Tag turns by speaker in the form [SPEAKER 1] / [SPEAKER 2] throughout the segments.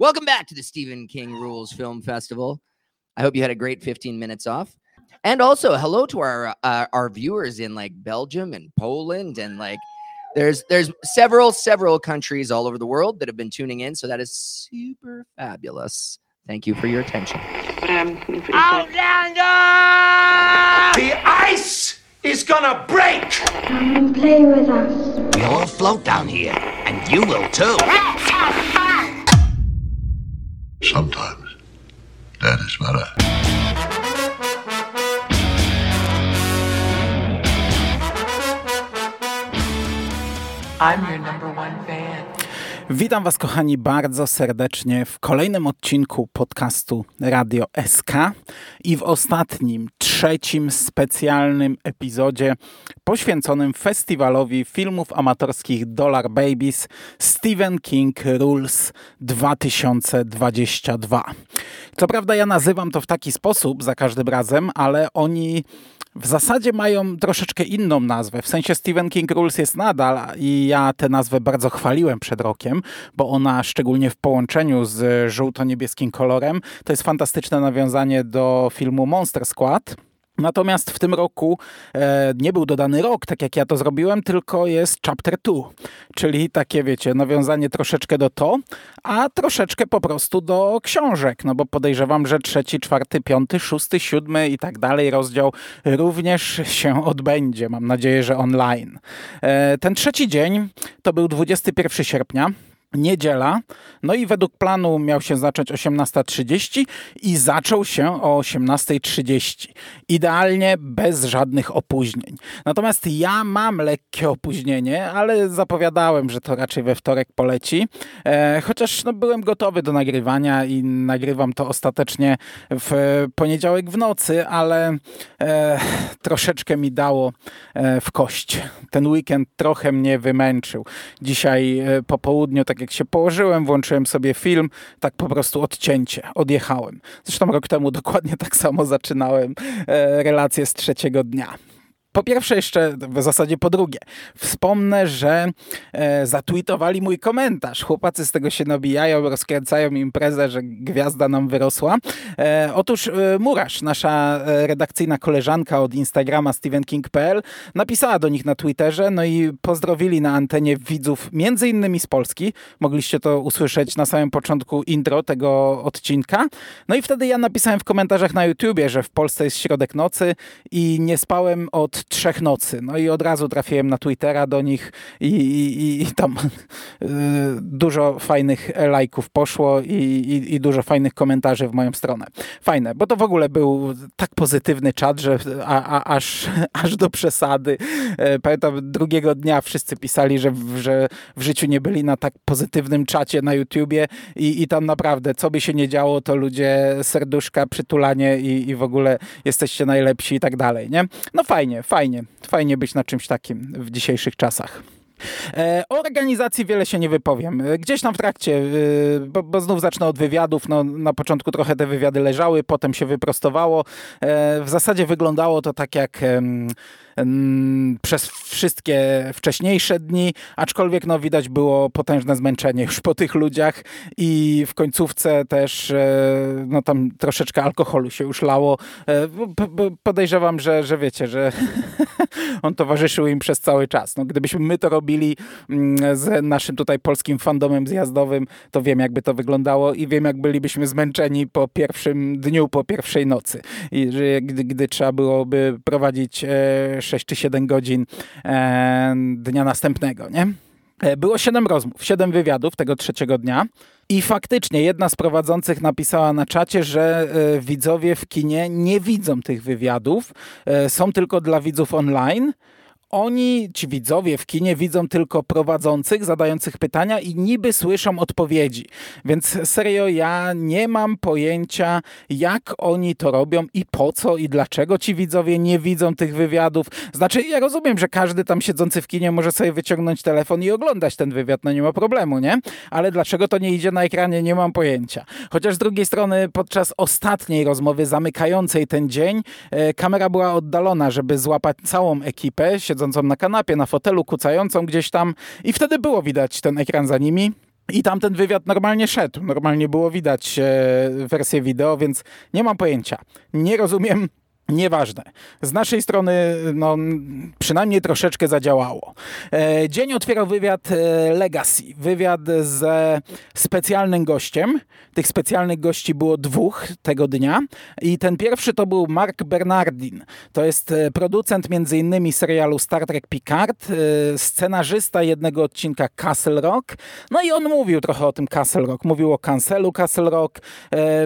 [SPEAKER 1] Welcome back to the Stephen King Rules Film Festival. I hope you had a great 15 minutes off. And also, hello to our uh, our viewers in like Belgium and Poland and like there's there's several several countries all over the world that have been tuning in, so that is super fabulous. Thank you for your attention.
[SPEAKER 2] Outlander! The ice is gonna break!
[SPEAKER 3] Come and play with us.
[SPEAKER 4] We all float down here, and you will too.
[SPEAKER 5] Sometimes that is better.
[SPEAKER 6] I'm your number one.
[SPEAKER 7] Witam Was, kochani, bardzo serdecznie w kolejnym odcinku podcastu Radio SK i w ostatnim, trzecim specjalnym epizodzie poświęconym festiwalowi filmów amatorskich Dollar Babies Stephen King Rules 2022. Co prawda, ja nazywam to w taki sposób za każdym razem, ale oni w zasadzie mają troszeczkę inną nazwę. W sensie Stephen King Rules jest nadal i ja tę nazwę bardzo chwaliłem przed rokiem, bo ona szczególnie w połączeniu z żółto-niebieskim kolorem to jest fantastyczne nawiązanie do filmu Monster Squad. Natomiast w tym roku e, nie był dodany rok, tak jak ja to zrobiłem, tylko jest chapter 2, czyli takie, wiecie, nawiązanie troszeczkę do to, a troszeczkę po prostu do książek, no bo podejrzewam, że trzeci, czwarty, piąty, szósty, siódmy i tak dalej rozdział również się odbędzie. Mam nadzieję, że online. E, ten trzeci dzień to był 21 sierpnia niedziela. No i według planu miał się zacząć 18.30 i zaczął się o 18.30. Idealnie bez żadnych opóźnień. Natomiast ja mam lekkie opóźnienie, ale zapowiadałem, że to raczej we wtorek poleci. E, chociaż no, byłem gotowy do nagrywania i nagrywam to ostatecznie w poniedziałek w nocy, ale e, troszeczkę mi dało e, w kość. Ten weekend trochę mnie wymęczył. Dzisiaj e, po południu, tak jak się położyłem, włączyłem sobie film, tak po prostu odcięcie, odjechałem. Zresztą rok temu dokładnie tak samo zaczynałem e, relację z trzeciego dnia. Po pierwsze jeszcze, w zasadzie po drugie, wspomnę, że e, zatweetowali mój komentarz. Chłopacy z tego się nabijają, rozkręcają imprezę, że gwiazda nam wyrosła. E, otóż e, Murasz, nasza e, redakcyjna koleżanka od Instagrama stevenking.pl napisała do nich na Twitterze, no i pozdrowili na antenie widzów między innymi z Polski. Mogliście to usłyszeć na samym początku intro tego odcinka. No i wtedy ja napisałem w komentarzach na YouTubie, że w Polsce jest środek nocy i nie spałem od trzech nocy. No i od razu trafiłem na Twittera do nich i, i, i tam y, dużo fajnych lajków poszło i, i, dużo fajnych komentarzy w moją stronę. Fajne, bo to w ogóle był tak pozytywny czat, że a, a, aż, aż do przesady. E, pamiętam, drugiego dnia wszyscy pisali, że, że w życiu nie byli na tak pozytywnym czacie na YouTubie i, i tam naprawdę, co by się nie działo, to ludzie serduszka, przytulanie i, i w ogóle jesteście najlepsi i tak dalej, nie? No fajnie, fajnie, fajnie być na czymś takim w dzisiejszych czasach. E, o organizacji wiele się nie wypowiem. E, gdzieś tam w trakcie, e, bo, bo, znów zacznę od wywiadów. No, na początku trochę te wywiady leżały, potem się wyprostowało. W zasadzie wyglądało to tak jak przez wszystkie wcześniejsze dni, aczkolwiek no, widać było potężne zmęczenie już po tych ludziach i w końcówce też no, tam troszeczkę alkoholu się już lało. Podejrzewam, że, że wiecie, że on towarzyszył im przez cały czas. No, gdybyśmy my to robili mm, z naszym tutaj polskim fandomem zjazdowym, to wiem jakby to wyglądało i wiem jak bylibyśmy zmęczeni po pierwszym dniu, po pierwszej nocy. I gdy, gdy trzeba byłoby prowadzić 6 czy 7 godzin e, dnia następnego, nie? E, było siedem rozmów, siedem wywiadów tego trzeciego dnia. I faktycznie jedna z prowadzących napisała na czacie, że e, widzowie w kinie nie widzą tych wywiadów, są tylko dla widzów online oni, ci widzowie w kinie, widzą tylko prowadzących, zadających pytania i niby słyszą odpowiedzi. Więc serio, ja nie mam pojęcia, jak oni to robią i po co i dlaczego ci widzowie nie widzą tych wywiadów. Znaczy, ja rozumiem, że każdy tam siedzący w kinie może sobie wyciągnąć telefon i oglądać ten wywiad, no nie ma problemu, nie? Ale dlaczego to nie idzie na ekranie, nie mam pojęcia. Chociaż z drugiej strony, podczas ostatniej rozmowy zamykającej ten dzień, e, kamera była oddalona, żeby złapać całą ekipę, siedzącą na kanapie, na fotelu, kucającą gdzieś tam i wtedy było widać ten ekran za nimi. I tam ten wywiad normalnie szedł. Normalnie było widać e, wersję wideo, więc nie mam pojęcia. Nie rozumiem Nieważne. Z naszej strony, no, przynajmniej troszeczkę zadziałało. E, dzień otwierał wywiad e, Legacy. Wywiad ze specjalnym gościem. Tych specjalnych gości było dwóch tego dnia. I ten pierwszy to był Mark Bernardin. To jest e, producent między innymi serialu Star Trek Picard, scenarzysta jednego odcinka Castle Rock. No i on mówił trochę o tym Castle Rock. Mówił o cancelu Castle Rock.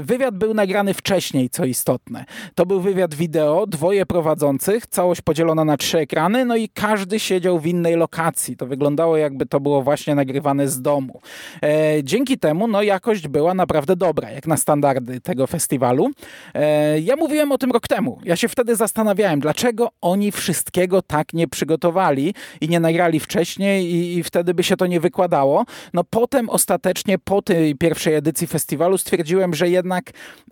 [SPEAKER 7] Wywiad był nagrany wcześniej, co istotne. To był wywiad wideo wideo, dwoje prowadzących, całość podzielona na trzy ekrany, no i każdy siedział w innej lokacji. To wyglądało jakby to było właśnie nagrywane z domu. E, dzięki temu no jakość była naprawdę dobra, jak na standardy tego festiwalu. E, ja mówiłem o tym rok temu. Ja się wtedy zastanawiałem, dlaczego oni wszystkiego tak nie przygotowali i nie nagrali wcześniej i, i wtedy by się to nie wykładało. No potem ostatecznie po tej pierwszej edycji festiwalu stwierdziłem, że jednak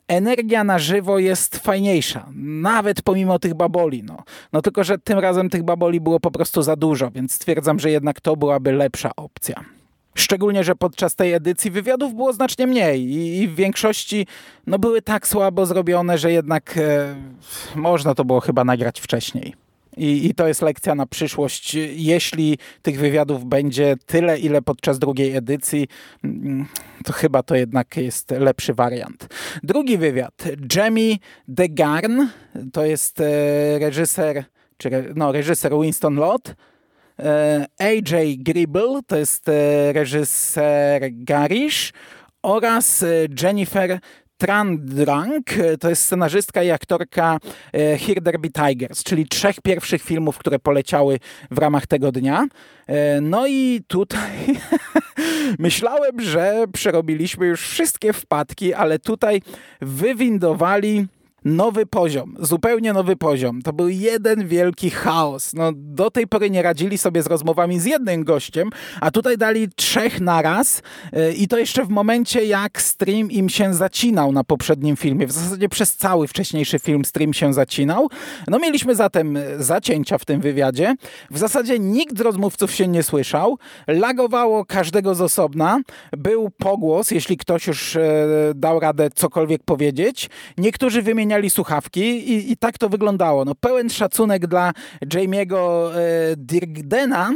[SPEAKER 7] energia na żywo jest fajniejsza. Nawet pomimo tych baboli. No. no tylko, że tym razem tych baboli było po prostu za dużo, więc stwierdzam, że jednak to byłaby lepsza opcja. Szczególnie, że podczas tej edycji wywiadów było znacznie mniej i, w większości no, były tak słabo zrobione, że jednak e, można to było chyba nagrać wcześniej. I, I, to jest lekcja na przyszłość. Jeśli tych wywiadów będzie tyle, ile podczas drugiej edycji, mm, to chyba to jednak jest lepszy wariant. Drugi wywiad. Jamie DeGarn, to jest e, reżyser, czy no, reżyser Winston Lott. E, AJ Gribble, to jest e, reżyser Garish oraz Jennifer Trandrang to jest scenarzystka i aktorka e, Here There Be Tigers, czyli trzech pierwszych filmów, które poleciały w ramach tego dnia. E, no i tutaj myślałem, że przerobiliśmy już wszystkie wpadki, ale tutaj wywindowali nowy poziom, zupełnie nowy poziom. To był jeden wielki chaos. No, do tej pory nie radzili sobie z rozmowami z jednym gościem, a tutaj dali trzech naraz yy, i to jeszcze w momencie, jak stream im się zacinał na poprzednim filmie. W zasadzie przez cały wcześniejszy film stream się zacinał. No mieliśmy zatem zacięcia w tym wywiadzie. W zasadzie nikt z rozmówców się nie słyszał. Lagowało każdego z osobna. Był pogłos, jeśli ktoś już yy, dał radę cokolwiek powiedzieć. Niektórzy wymieniali zmieniali słuchawki i, i tak to wyglądało. No, pełen szacunek dla Jamie'ego e, Dirgdena,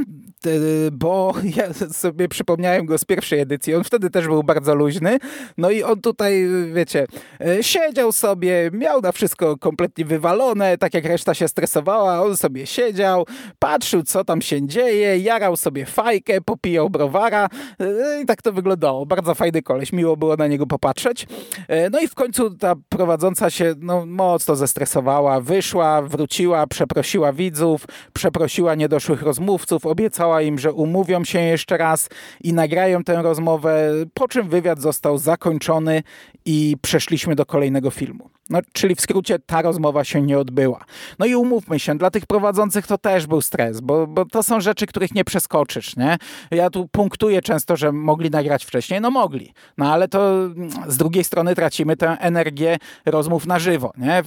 [SPEAKER 7] bo ja sobie przypomniałem go z pierwszej edycji. On wtedy też był bardzo luźny. No i on tutaj, wiecie, e, siedział sobie, miał na wszystko kompletnie wywalone, tak jak reszta się stresowała. On sobie siedział, patrzył, co tam się dzieje, jarał sobie fajkę, popijał browara e, i tak to wyglądało. Bardzo fajny koleś, miło było na niego popatrzeć. E, no i w końcu ta prowadząca się no, mocno zestresowała. Wyszła, wróciła, przeprosiła widzów, przeprosiła niedoszłych rozmówców, obiecała im, że umówią się jeszcze raz i nagrają tę rozmowę, po czym wywiad został zakończony i przeszliśmy do kolejnego filmu. No, czyli w skrócie ta rozmowa się nie odbyła. No i umówmy się, dla tych prowadzących to też był stres, bo, bo to są rzeczy, których nie przeskoczysz, nie? Ja tu punktuję często, że mogli nagrać wcześniej, no mogli, no ale to mm, z drugiej strony tracimy tę energię rozmów na żywo, nie?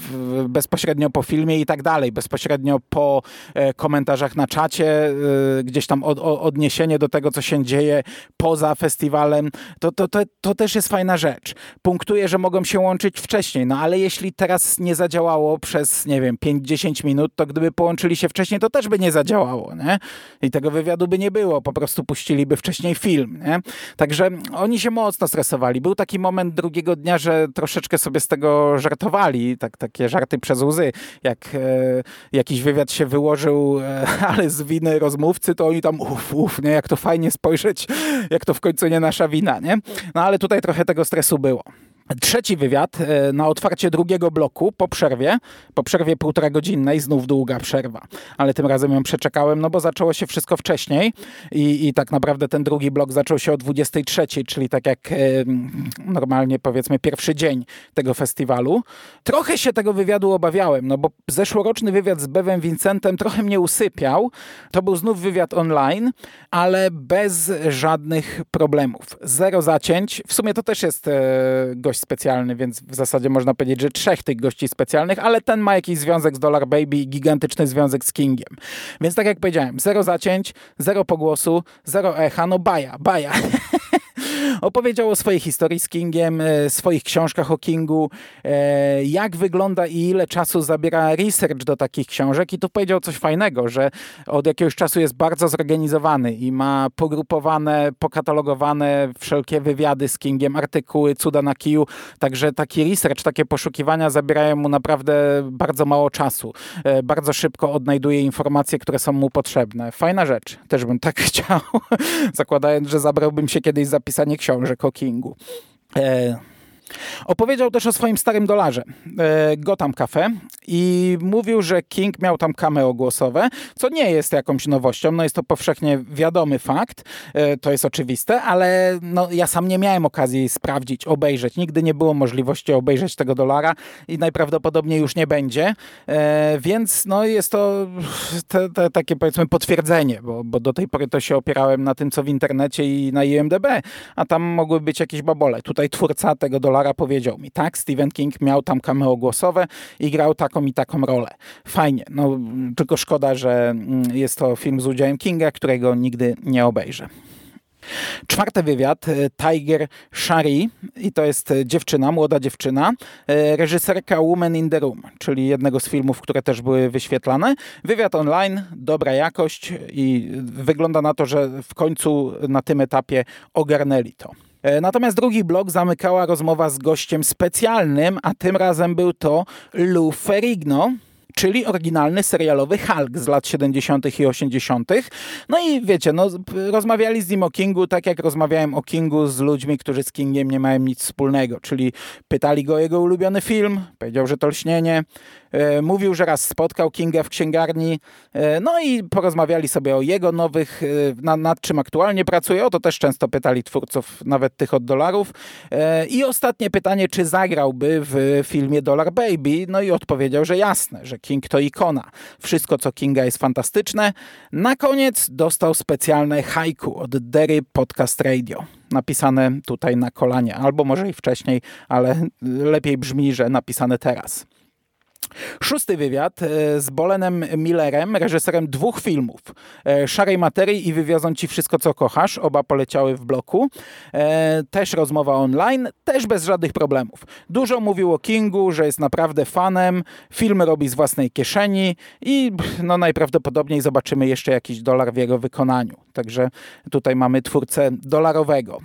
[SPEAKER 7] Bezpośrednio po filmie i tak dalej, bezpośrednio po e, komentarzach na czacie, e, gdzieś tam od, odniesienie do tego, co się dzieje poza festiwalem, to, to, to, to też jest fajna rzecz. Punktuję, że mogą się łączyć wcześniej, no ale jeśli teraz nie zadziałało przez, nie wiem, 5-10 minut, to gdyby połączyli się wcześniej, to też by nie zadziałało, nie? I tego wywiadu by nie było, po prostu puściliby wcześniej film, nie? Także oni się mocno stresowali. Był taki moment drugiego dnia, że troszeczkę sobie z tego żartowali, tak, takie żarty przez łzy. Jak e, jakiś wywiad się wyłożył, e, ale z winy rozmówcy, to oni tam uf, uf, nie? Jak to fajnie spojrzeć, jak to w końcu nie nasza wina, nie? No ale tutaj trochę tego stresu było. Trzeci wywiad e, na otwarcie drugiego bloku po przerwie, po przerwie półtora godzinnej, znów długa przerwa, ale tym razem ją przeczekałem, no bo zaczęło się wszystko wcześniej i, i tak naprawdę ten drugi blok zaczął się o 23, czyli tak jak e, normalnie powiedzmy pierwszy dzień tego festiwalu. Trochę się tego wywiadu obawiałem, no bo zeszłoroczny wywiad z Bevem Vincentem trochę mnie usypiał. To był znów wywiad online, ale bez żadnych problemów. Zero zacięć. W sumie to też jest e, gość gość specjalny, więc w zasadzie można powiedzieć, że trzech tych gości specjalnych, ale ten ma jakiś związek z Dollar Baby i gigantyczny związek z Kingiem. Więc tak jak powiedziałem, zero zacięć, zero pogłosu, zero echa, no baja, baja. Opowiedział o swojej historii z Kingiem, e, swoich książkach o Kingu, e, jak wygląda i ile czasu zabiera research do takich książek i tu powiedział coś fajnego, że od jakiegoś czasu jest bardzo zorganizowany i ma pogrupowane, pokatalogowane wszelkie wywiady z Kingiem, artykuły, cuda na kiju, także taki research, takie poszukiwania zabierają mu naprawdę bardzo mało czasu. E, bardzo szybko odnajduje informacje, które są mu potrzebne. Fajna rzecz. Też bym tak chciał, zakładając, że zabrałbym się kiedyś za pisanie książek o Kingu. Opowiedział też o swoim starym dolarze, e, Gotham Cafe i mówił, że King miał tam cameo głosowe, co nie jest jakąś nowością, no jest to powszechnie wiadomy fakt, e, to jest oczywiste, ale no, ja sam nie miałem okazji sprawdzić, obejrzeć, nigdy nie było możliwości obejrzeć tego dolara i najprawdopodobniej już nie będzie, e, więc no jest to te, te, takie powiedzmy potwierdzenie, bo, bo do tej pory to się opierałem na tym, co w internecie i na IMDB, a tam mogły być jakieś babole. Tutaj twórca tego dolara Powiedział mi, tak, Stephen King miał tam cameo głosowe i grał taką i taką rolę. Fajnie, no tylko szkoda, że mm, jest to film z udziałem Kinga, którego nigdy nie obejrzę. Czwarty wywiad, e, Tiger Shari i to jest e, dziewczyna, młoda dziewczyna, e, reżyserka Woman in the Room, czyli jednego z filmów, które też były wyświetlane. Wywiad online, dobra jakość i wygląda na to, że w końcu na tym etapie ogarnęli to. E, natomiast drugi blok zamykała rozmowa z gościem specjalnym, a tym razem był to Lou Ferrigno, czyli oryginalny serialowy Hulk z lat 70. i 80. No i wiecie, no, rozmawiali z nim o Kingu tak jak rozmawiałem o Kingu z ludźmi, którzy z Kingiem nie mają nic wspólnego, czyli pytali go o jego ulubiony film, powiedział, że to lśnienie, mówił, że raz spotkał Kinga w księgarni, e, no i porozmawiali sobie o jego nowych, e, nad czym aktualnie pracuje. O to też często pytali twórców, nawet tych od dolarów. I ostatnie pytanie, czy zagrałby w filmie Dollar Baby? No i odpowiedział, że jasne, że King to ikona. Wszystko, co Kinga jest fantastyczne. Na koniec dostał specjalne haiku od Derry Podcast Radio napisane tutaj na kolanie, albo może i wcześniej, ale lepiej brzmi, że napisane teraz. Szósty wywiad e, z Bolenem Millerem, reżyserem dwóch filmów. E, Szarej Materii i Wywiozą Ci Wszystko, Co Kochasz. Oba poleciały w bloku. E, też rozmowa online, też bez żadnych problemów. Dużo mówił o Kingu, że jest naprawdę fanem, filmy robi z własnej kieszeni i no, najprawdopodobniej zobaczymy jeszcze jakiś dolar w jego wykonaniu. Także tutaj mamy twórcę dolarowego.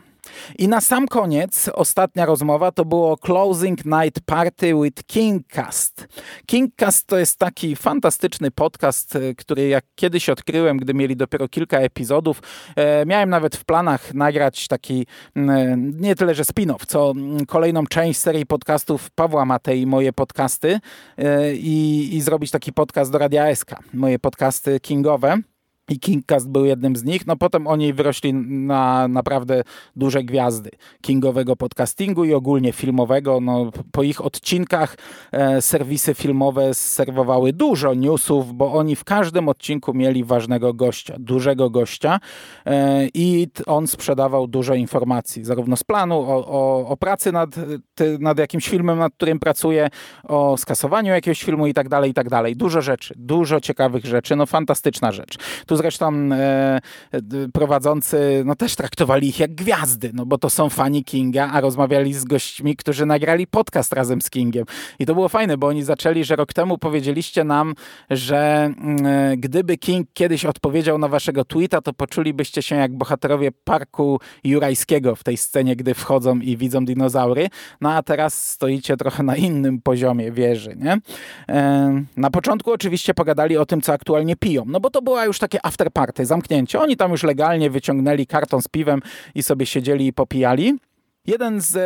[SPEAKER 7] I na sam koniec, ostatnia rozmowa to było Closing Night Party with Kingcast. Kingcast to jest taki fantastyczny podcast, e, który jak kiedyś odkryłem, gdy mieli dopiero kilka epizodów. E, miałem nawet w planach nagrać taki e, nie tyle, że spin-off, co kolejną część serii podcastów Pawła Matei, moje podcasty i, i zrobić taki podcast do Radia SK, moje podcasty kingowe i Kingcast był jednym z nich. No potem oni wyrośli na naprawdę duże gwiazdy kingowego podcastingu i ogólnie filmowego. No, po ich odcinkach e, serwisy filmowe serwowały dużo newsów, bo oni w każdym odcinku mieli ważnego gościa, dużego gościa e, i on sprzedawał dużo informacji, zarówno z planu, o, o, o pracy nad, ty, nad jakimś filmem, nad którym pracuje, o skasowaniu jakiegoś filmu i tak dalej, i tak dalej. Dużo rzeczy, dużo ciekawych rzeczy, no fantastyczna rzecz. Tu tu zresztą e, prowadzący no też traktowali ich jak gwiazdy, no bo to są fani Kinga, a rozmawiali z gośćmi, którzy nagrali podcast razem z Kingiem. I to było fajne, bo oni zaczęli, że rok temu powiedzieliście nam, że mm, e, gdyby King kiedyś odpowiedział na waszego tweeta, to poczulibyście się jak bohaterowie parku jurajskiego w tej scenie, gdy wchodzą i widzą dinozaury. No a teraz stoicie trochę na innym poziomie wieży, nie? E, na początku oczywiście pogadali o tym, co aktualnie piją, no bo to była już takie afterparty, zamknięcie. Oni tam już legalnie wyciągnęli karton z piwem i sobie siedzieli i popijali. Jeden z e,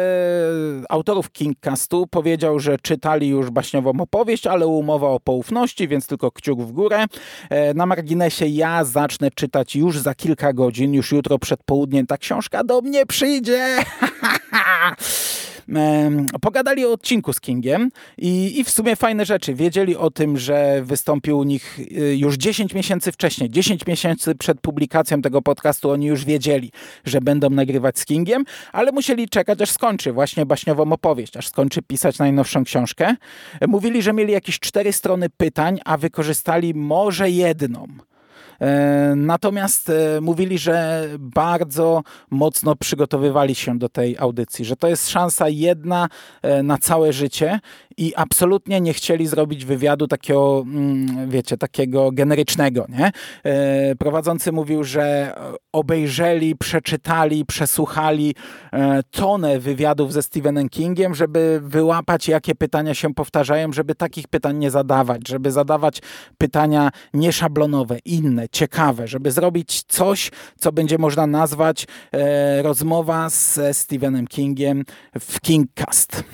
[SPEAKER 7] autorów Kingcastu powiedział, że czytali już baśniową opowieść, ale umowa o poufności, więc tylko kciuk w górę. E, na marginesie ja zacznę czytać już za kilka godzin, już jutro przed południem ta książka do mnie przyjdzie. Pogadali o odcinku z Kingiem i, i w sumie fajne rzeczy. Wiedzieli o tym, że wystąpił u nich y, już 10 miesięcy wcześniej. 10 miesięcy przed publikacją tego podcastu oni już wiedzieli, że będą nagrywać z Kingiem, ale musieli czekać, aż skończy właśnie baśniową opowieść, aż skończy pisać najnowszą książkę. Mówili, że mieli jakieś cztery strony pytań, a wykorzystali może jedną. E, natomiast e, mówili, że bardzo mocno przygotowywali się do tej audycji, że to jest szansa jedna e, na całe życie i absolutnie nie chcieli zrobić wywiadu takiego, mm, wiecie, takiego generycznego, nie? Prowadzący mówił, że obejrzeli, przeczytali, przesłuchali tonę wywiadów ze Stephenem Kingiem, żeby wyłapać, jakie pytania się powtarzają, żeby takich pytań nie zadawać, żeby zadawać pytania nieszablonowe, inne, ciekawe, żeby zrobić coś, co będzie można nazwać e, rozmowa ze Stephenem Kingiem w Kingcast.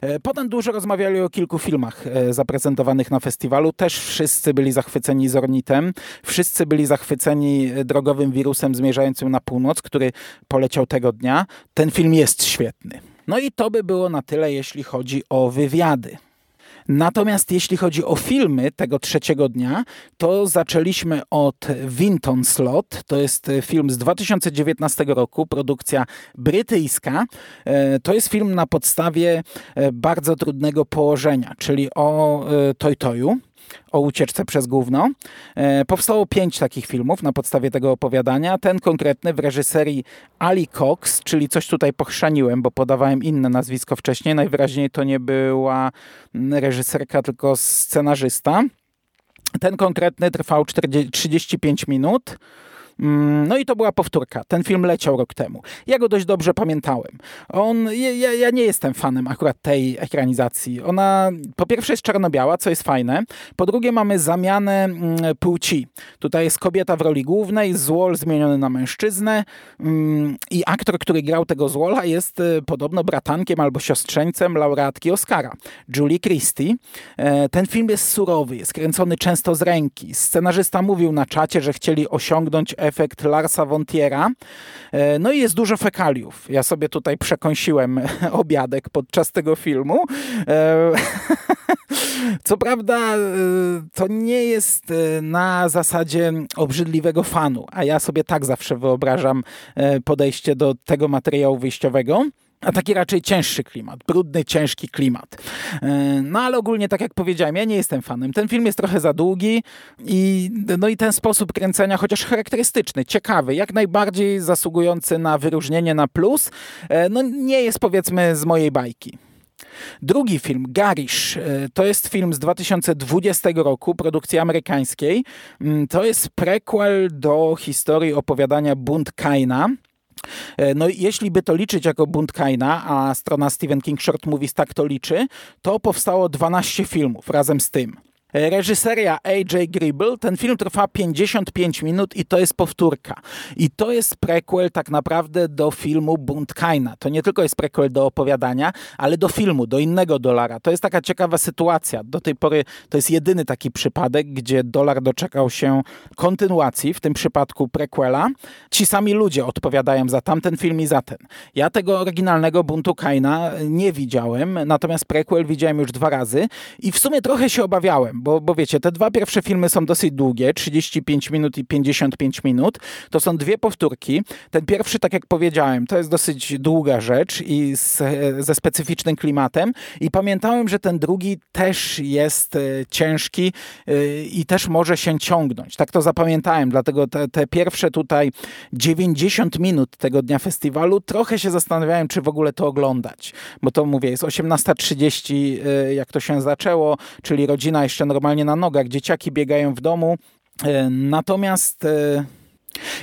[SPEAKER 7] E, potem dużo rozmawiali o kilku filmach e, zaprezentowanych na festiwalu. Też wszyscy byli zachwyceni Zornitem. Wszyscy byli zachwyceni drogowym wirusem zmierzającym na północ, który poleciał tego dnia. Ten film jest świetny. No i to by było na tyle, jeśli chodzi o wywiady. Natomiast jeśli chodzi o filmy tego trzeciego dnia, to zaczęliśmy od Vinton Slot. To jest film z 2019 roku, produkcja brytyjska. E, to jest film na podstawie e, bardzo trudnego położenia, czyli o e, Toy o ucieczce przez gówno. E, powstało pięć takich filmów na podstawie tego opowiadania. Ten konkretny w reżyserii Ali Cox, czyli coś tutaj pochrzaniłem, bo podawałem inne nazwisko wcześniej. Najwyraźniej to nie była reżyserka, tylko scenarzysta. Ten konkretny trwał 40, 35 minut. Mm, no i to była powtórka. Ten film leciał rok temu. Ja go dość dobrze pamiętałem. On, ja, ja nie jestem fanem akurat tej ekranizacji. Ona po pierwsze jest czarno-biała, co jest fajne. Po drugie mamy zamianę mm, płci. Tutaj jest kobieta w roli głównej, złol zmieniony na mężczyznę mm, i aktor, który grał tego złola jest y, podobno bratankiem albo siostrzeńcem laureatki Oscara, Julie Christie. E, ten film jest surowy, jest kręcony często z ręki. Scenarzysta mówił na czacie, że chcieli osiągnąć efekt Larsa Vontiera. E, no i jest dużo fekaliów. Ja sobie tutaj przekąsiłem obiadek podczas tego filmu. E, co prawda e, to nie jest na zasadzie obrzydliwego fanu, a ja sobie tak zawsze wyobrażam podejście do tego materiału wyjściowego a taki raczej cięższy klimat, brudny, ciężki klimat. E, no ale ogólnie, tak jak powiedziałem, ja nie jestem fanem. Ten film jest trochę za długi i, no i ten sposób kręcenia, chociaż charakterystyczny, ciekawy, jak najbardziej zasługujący na wyróżnienie na plus, e, no nie jest powiedzmy z mojej bajki. Drugi film, Garish, e, to jest film z 2020 roku, produkcji amerykańskiej. Mm, to jest prequel do historii opowiadania Bunt Kaina. E, no jeśli by to liczyć jako bunt Kaina, a strona Stephen King Short Movies tak to liczy, to powstało 12 filmów razem z tym. Reżyseria AJ Gribble. Ten film trwa 55 minut i to jest powtórka. I to jest prequel tak naprawdę do filmu Bunt Kaina. To nie tylko jest prequel do opowiadania, ale do filmu, do innego dolara. To jest taka ciekawa sytuacja. Do tej pory to jest jedyny taki przypadek, gdzie dolar doczekał się kontynuacji, w tym przypadku prequela. Ci sami ludzie odpowiadają za tamten film i za ten. Ja tego oryginalnego Buntu Kaina nie widziałem, natomiast prequel widziałem już dwa razy i w sumie trochę się obawiałem bo, bo wiecie, te dwa pierwsze filmy są dosyć długie, 35 minut i 55 minut. To są dwie powtórki. Ten pierwszy, tak jak powiedziałem, to jest dosyć długa rzecz i z, ze specyficznym klimatem. I pamiętałem, że ten drugi też jest e, ciężki e, i też może się ciągnąć. Tak to zapamiętałem, dlatego te, te pierwsze tutaj 90 minut tego dnia festiwalu trochę się zastanawiałem, czy w ogóle to oglądać. Bo to mówię, jest 18.30, e, jak to się zaczęło, czyli rodzina jeszcze normalnie na nogach, dzieciaki biegają w domu. E, natomiast e,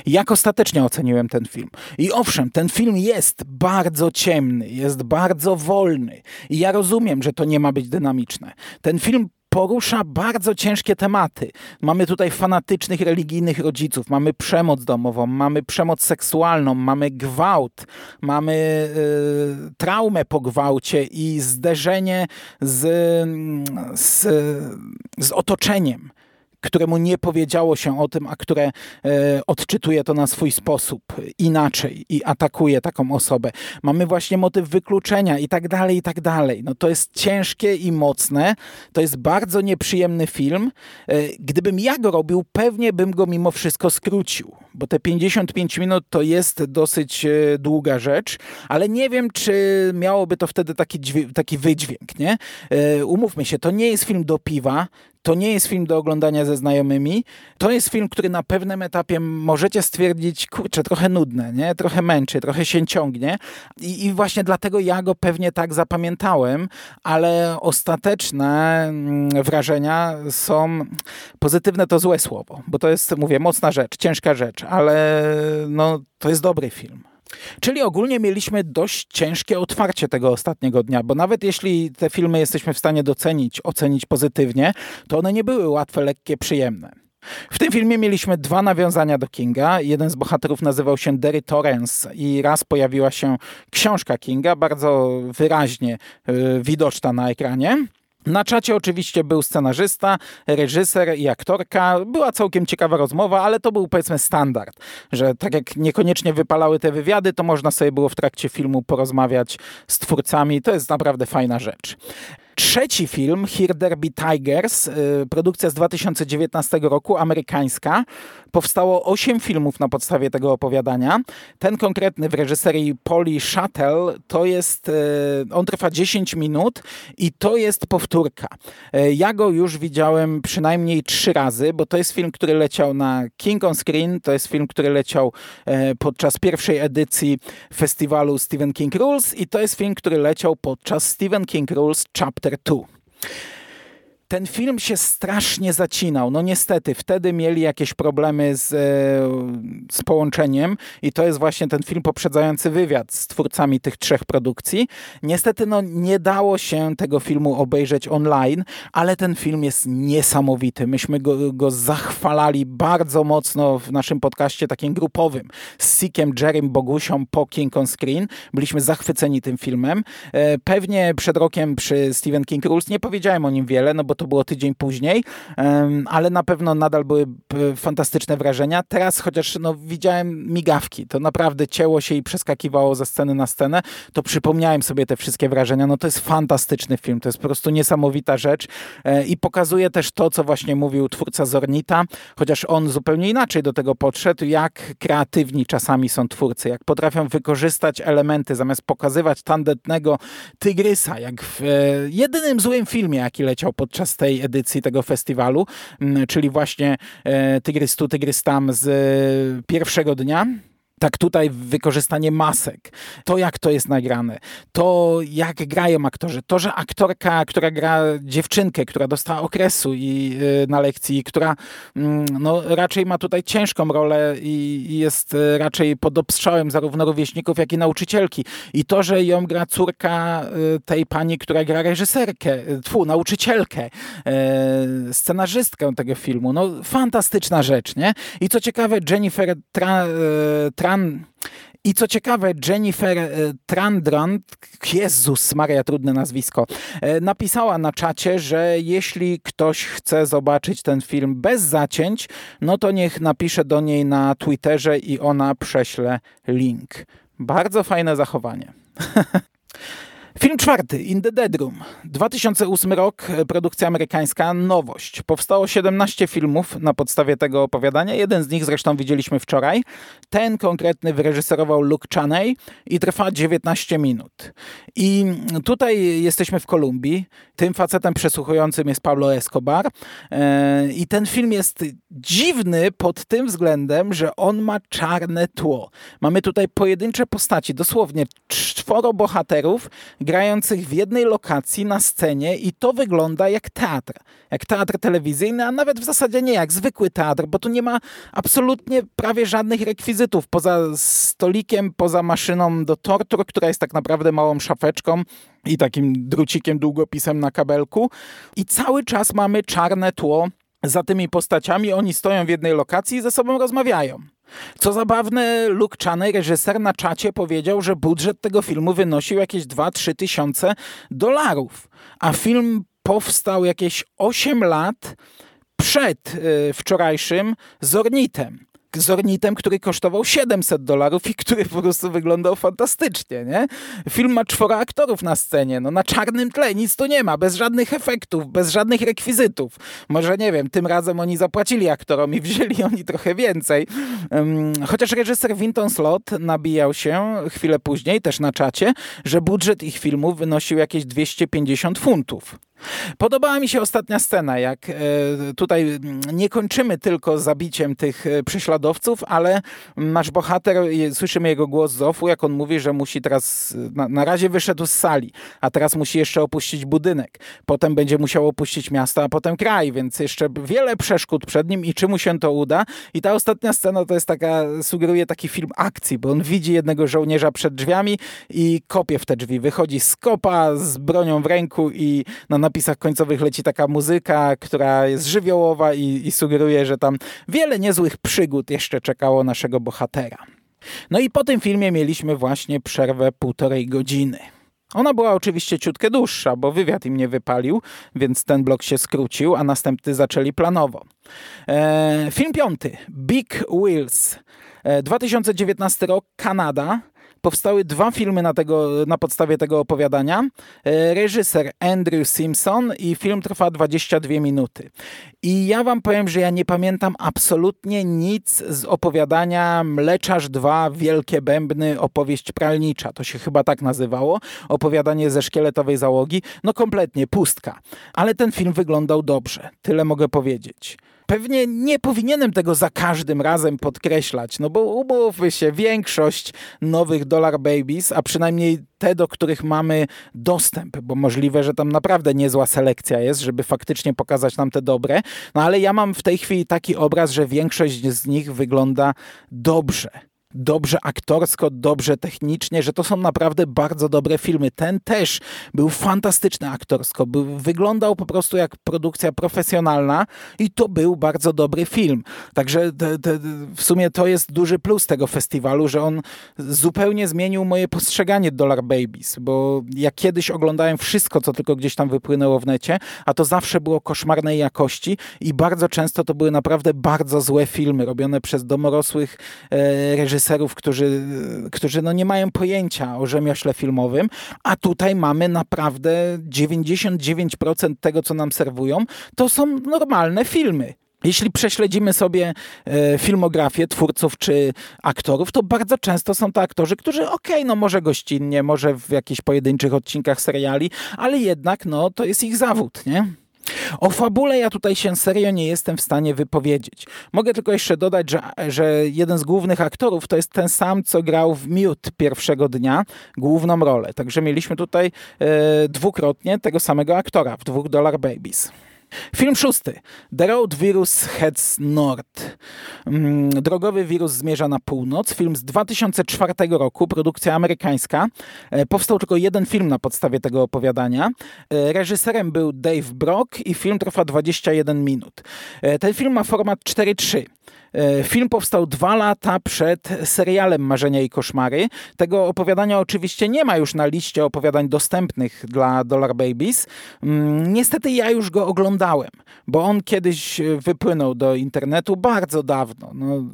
[SPEAKER 7] jak ostatecznie oceniłem ten film? I owszem, ten film jest bardzo ciemny, jest bardzo wolny. I ja rozumiem, że to nie ma być dynamiczne. Ten film porusza bardzo ciężkie tematy. Mamy tutaj fanatycznych religijnych rodziców, mamy przemoc domową, mamy przemoc seksualną, mamy gwałt, mamy y, traumę po gwałcie i zderzenie z, z, z otoczeniem któremu nie powiedziało się o tym, a które e, odczytuje to na swój sposób inaczej i atakuje taką osobę. Mamy właśnie motyw wykluczenia i tak dalej, i tak dalej. No to jest ciężkie i mocne. To jest bardzo nieprzyjemny film. E, gdybym ja go robił, pewnie bym go mimo wszystko skrócił, bo te 55 minut to jest dosyć e, długa rzecz, ale nie wiem, czy miałoby to wtedy taki, taki wydźwięk, nie? Umówmy się, to nie jest film do piwa, To nie jest film do oglądania ze znajomymi. To jest film, który na pewnym etapie możecie stwierdzić, kurczę, trochę nudne, nie? trochę męczy, trochę się ciągnie. I, I właśnie dlatego ja go pewnie tak zapamiętałem, ale ostateczne mm, wrażenia są pozytywne to złe słowo, bo to jest, mówię, mocna rzecz, ciężka rzecz, ale no, to jest dobry film. Czyli ogólnie mieliśmy dość ciężkie otwarcie tego ostatniego dnia, bo nawet jeśli te filmy jesteśmy w stanie docenić, ocenić pozytywnie, to one nie były łatwe, lekkie, przyjemne. W tym filmie mieliśmy dwa nawiązania do Kinga. Jeden z bohaterów nazywał się Derry Torrance i raz pojawiła się książka Kinga, bardzo wyraźnie yy, widoczna na ekranie. Na czacie oczywiście był scenarzysta, reżyser i aktorka. Była całkiem ciekawa rozmowa, ale to był powiedzmy standard, że tak jak niekoniecznie wypalały te wywiady, to można sobie było w trakcie filmu porozmawiać z twórcami. To jest naprawdę fajna rzecz. Trzeci film, Here There Tigers, y, produkcja z 2019 roku, amerykańska. Powstało osiem filmów na podstawie tego opowiadania. Ten konkretny w reżyserii Polly Shuttle to jest, y, on trwa 10 minut i to jest powtórka. Y, ja go już widziałem przynajmniej trzy razy, bo to jest film, który leciał na King on Screen, to jest film, który leciał podczas pierwszej edycji festiwalu Stephen King Rules i to jest film, który leciał podczas Stephen King Rules Chapter Chapter 2 ten film się strasznie zacinał. No niestety, wtedy mieli jakieś problemy z, e, z połączeniem i to jest właśnie ten film poprzedzający wywiad z twórcami tych trzech produkcji. Niestety, no nie dało się tego filmu obejrzeć online, ale ten film jest niesamowity. Myśmy go, go zachwalali bardzo mocno w naszym podcaście takim grupowym z Sikiem, Jerrym, Bogusią po King on Screen. Byliśmy zachwyceni tym filmem. E, pewnie przed rokiem przy Stephen King Rules nie powiedziałem o nim wiele, no bo to było tydzień później, ale na pewno nadal były fantastyczne wrażenia. Teraz chociaż no, widziałem migawki, to naprawdę cięło się i przeskakiwało ze sceny na scenę, to przypomniałem sobie te wszystkie wrażenia. No to jest fantastyczny film, to jest po prostu niesamowita rzecz e, i pokazuje też to, co właśnie mówił twórca Zornita, chociaż on zupełnie inaczej do tego podszedł, jak kreatywni czasami są twórcy, jak potrafią wykorzystać elementy, zamiast pokazywać tandetnego tygrysa, jak w e, jedynym złym filmie, jaki leciał podczas tej edycji tego festiwalu, mm, czyli właśnie e, Tygrys tu, Tygrys tam z e, pierwszego dnia tak tutaj wykorzystanie masek, to jak to jest nagrane, to jak grają aktorzy, to, że aktorka, która gra dziewczynkę, która dostała okresu i y, na lekcji, która mm, no, raczej ma tutaj ciężką rolę i, i jest y, raczej pod obstrzałem zarówno rówieśników, jak i nauczycielki. I to, że ją gra córka y, tej pani, która gra reżyserkę, tfu, nauczycielkę, scenarzystkę tego filmu, no fantastyczna rzecz, nie? I co ciekawe, Jennifer Tra, Tran... I co ciekawe, Jennifer e, Trandrand, Jezus Maria, trudne nazwisko, e, napisała na czacie, że jeśli ktoś chce zobaczyć ten film bez zacięć, no to niech napisze do niej na Twitterze i ona prześle link. Bardzo fajne zachowanie. Film czwarty, In the Dead Room. 2008 rok, produkcja amerykańska, nowość. Powstało 17 filmów na podstawie tego opowiadania. Jeden z nich zresztą widzieliśmy wczoraj. Ten konkretny wyreżyserował Luke Chaney i trwa 19 minut. I tutaj jesteśmy w Kolumbii. Tym facetem przesłuchującym jest Pablo Escobar. E, I ten film jest dziwny pod tym względem, że on ma czarne tło. Mamy tutaj pojedyncze postaci, dosłownie czworo bohaterów, grających w jednej lokacji na scenie i to wygląda jak teatr. Jak teatr telewizyjny, a nawet w zasadzie nie jak zwykły teatr, bo tu nie ma absolutnie prawie żadnych rekwizytów poza stolikiem, poza maszyną do tortur, która jest tak naprawdę małą szafeczką i takim drucikiem, długopisem na kabelku. I cały czas mamy czarne tło za tymi postaciami. Oni stoją w jednej lokacji i ze sobą rozmawiają. Co zabawne, Luke Chaney, reżyser na czacie powiedział, że budżet tego filmu wynosił jakieś 2-3 tysiące dolarów, a film powstał jakieś 8 lat przed y, wczorajszym Zornitem zornitem, który kosztował 700 dolarów i który po prostu wyglądał fantastycznie, nie? Film ma czworo aktorów na scenie, no na czarnym tle nic tu nie ma, bez żadnych efektów, bez żadnych rekwizytów. Może, nie wiem, tym razem oni zapłacili aktorom i wzięli oni trochę więcej. chociaż reżyser Winton Slot nabijał się chwilę później, też na czacie, że budżet ich filmu wynosił jakieś 250 funtów. Podobała mi się ostatnia scena, jak e, tutaj nie kończymy tylko zabiciem tych e, prześladowców, ale nasz bohater, słyszymy jego głos z ofu, jak on mówi, że musi teraz, na, na razie wyszedł z sali, a teraz musi jeszcze opuścić budynek. Potem będzie musiał opuścić miasto, a potem kraj, więc jeszcze wiele przeszkód przed nim i czy mu się to uda. I ta ostatnia scena to jest taka, sugeruje taki film akcji, bo on widzi jednego żołnierza przed drzwiami i kopie w te drzwi. Wychodzi z kopa z bronią w ręku i na napisach końcowych leci taka muzyka, która jest żywiołowa i, i sugeruje, że tam wiele niezłych przygód jeszcze czekało naszego bohatera. No i po tym filmie mieliśmy właśnie przerwę półtorej godziny. Ona była oczywiście ciutkę dłuższa, bo wywiad im nie wypalił, więc ten blok się skrócił, a następny zaczęli planowo. E, film piąty, Big Wheels. E, 2019 rok, Kanada. Powstały dwa filmy na, tego, na podstawie tego opowiadania. E, reżyser Andrew Simpson i film trwa 22 minuty. I ja wam powiem, że ja nie pamiętam absolutnie nic z opowiadania Mleczarz 2, Wielkie Bębny, opowieść pralnicza. To się chyba tak nazywało. Opowiadanie ze szkieletowej załogi. No kompletnie, pustka. Ale ten film wyglądał dobrze. Tyle mogę powiedzieć. Pewnie nie powinienem tego za każdym razem podkreślać, no bo umówmy się, większość nowych Dollar Babies, a przynajmniej te, do których mamy dostęp, bo możliwe, że tam naprawdę niezła selekcja jest, żeby faktycznie pokazać nam te dobre, no ale ja mam w tej chwili taki obraz, że większość z nich wygląda dobrze dobrze aktorsko, dobrze technicznie, że to są naprawdę bardzo dobre filmy. Ten też był fantastyczny aktorsko, był, wyglądał po prostu jak produkcja profesjonalna i to był bardzo dobry film. Także te, te, w sumie to jest duży plus tego festiwalu, że on zupełnie zmienił moje postrzeganie Dollar Babies, bo ja kiedyś oglądałem wszystko, co tylko gdzieś tam wypłynęło w necie, a to zawsze było koszmarnej jakości i bardzo często to były naprawdę bardzo złe filmy, robione przez domorosłych e, reżyserów, reżyserów, którzy, którzy no nie mają pojęcia o rzemiośle filmowym, a tutaj mamy naprawdę 99% tego, co nam serwują, to są normalne filmy. Jeśli prześledzimy sobie e, filmografię twórców czy aktorów, to bardzo często są to aktorzy, którzy okej, okay, no może gościnnie, może w jakichś pojedynczych odcinkach seriali, ale jednak no to jest ich zawód, nie? O fabule ja tutaj się serio nie jestem w stanie wypowiedzieć. Mogę tylko jeszcze dodać, że, że jeden z głównych aktorów to jest ten sam, co grał w Mute pierwszego dnia, główną rolę. Także mieliśmy tutaj e, dwukrotnie tego samego aktora w dwóch Dollar Babies. Film szósty. The Road Virus Heads North. Mm, drogowy wirus zmierza na północ. Film z 2004 roku, produkcja amerykańska. E, powstał tylko jeden film na podstawie tego opowiadania. E, reżyserem był Dave Brock i film trwa 21 minut. E, ten film ma format 4.3. E, film powstał dwa lata przed serialem Marzenia i Koszmary. Tego opowiadania oczywiście nie ma już na liście opowiadań dostępnych dla Dollar Babies. Mm, niestety ja już go oglądałem, bo on kiedyś wypłynął do internetu bardzo dawno. No,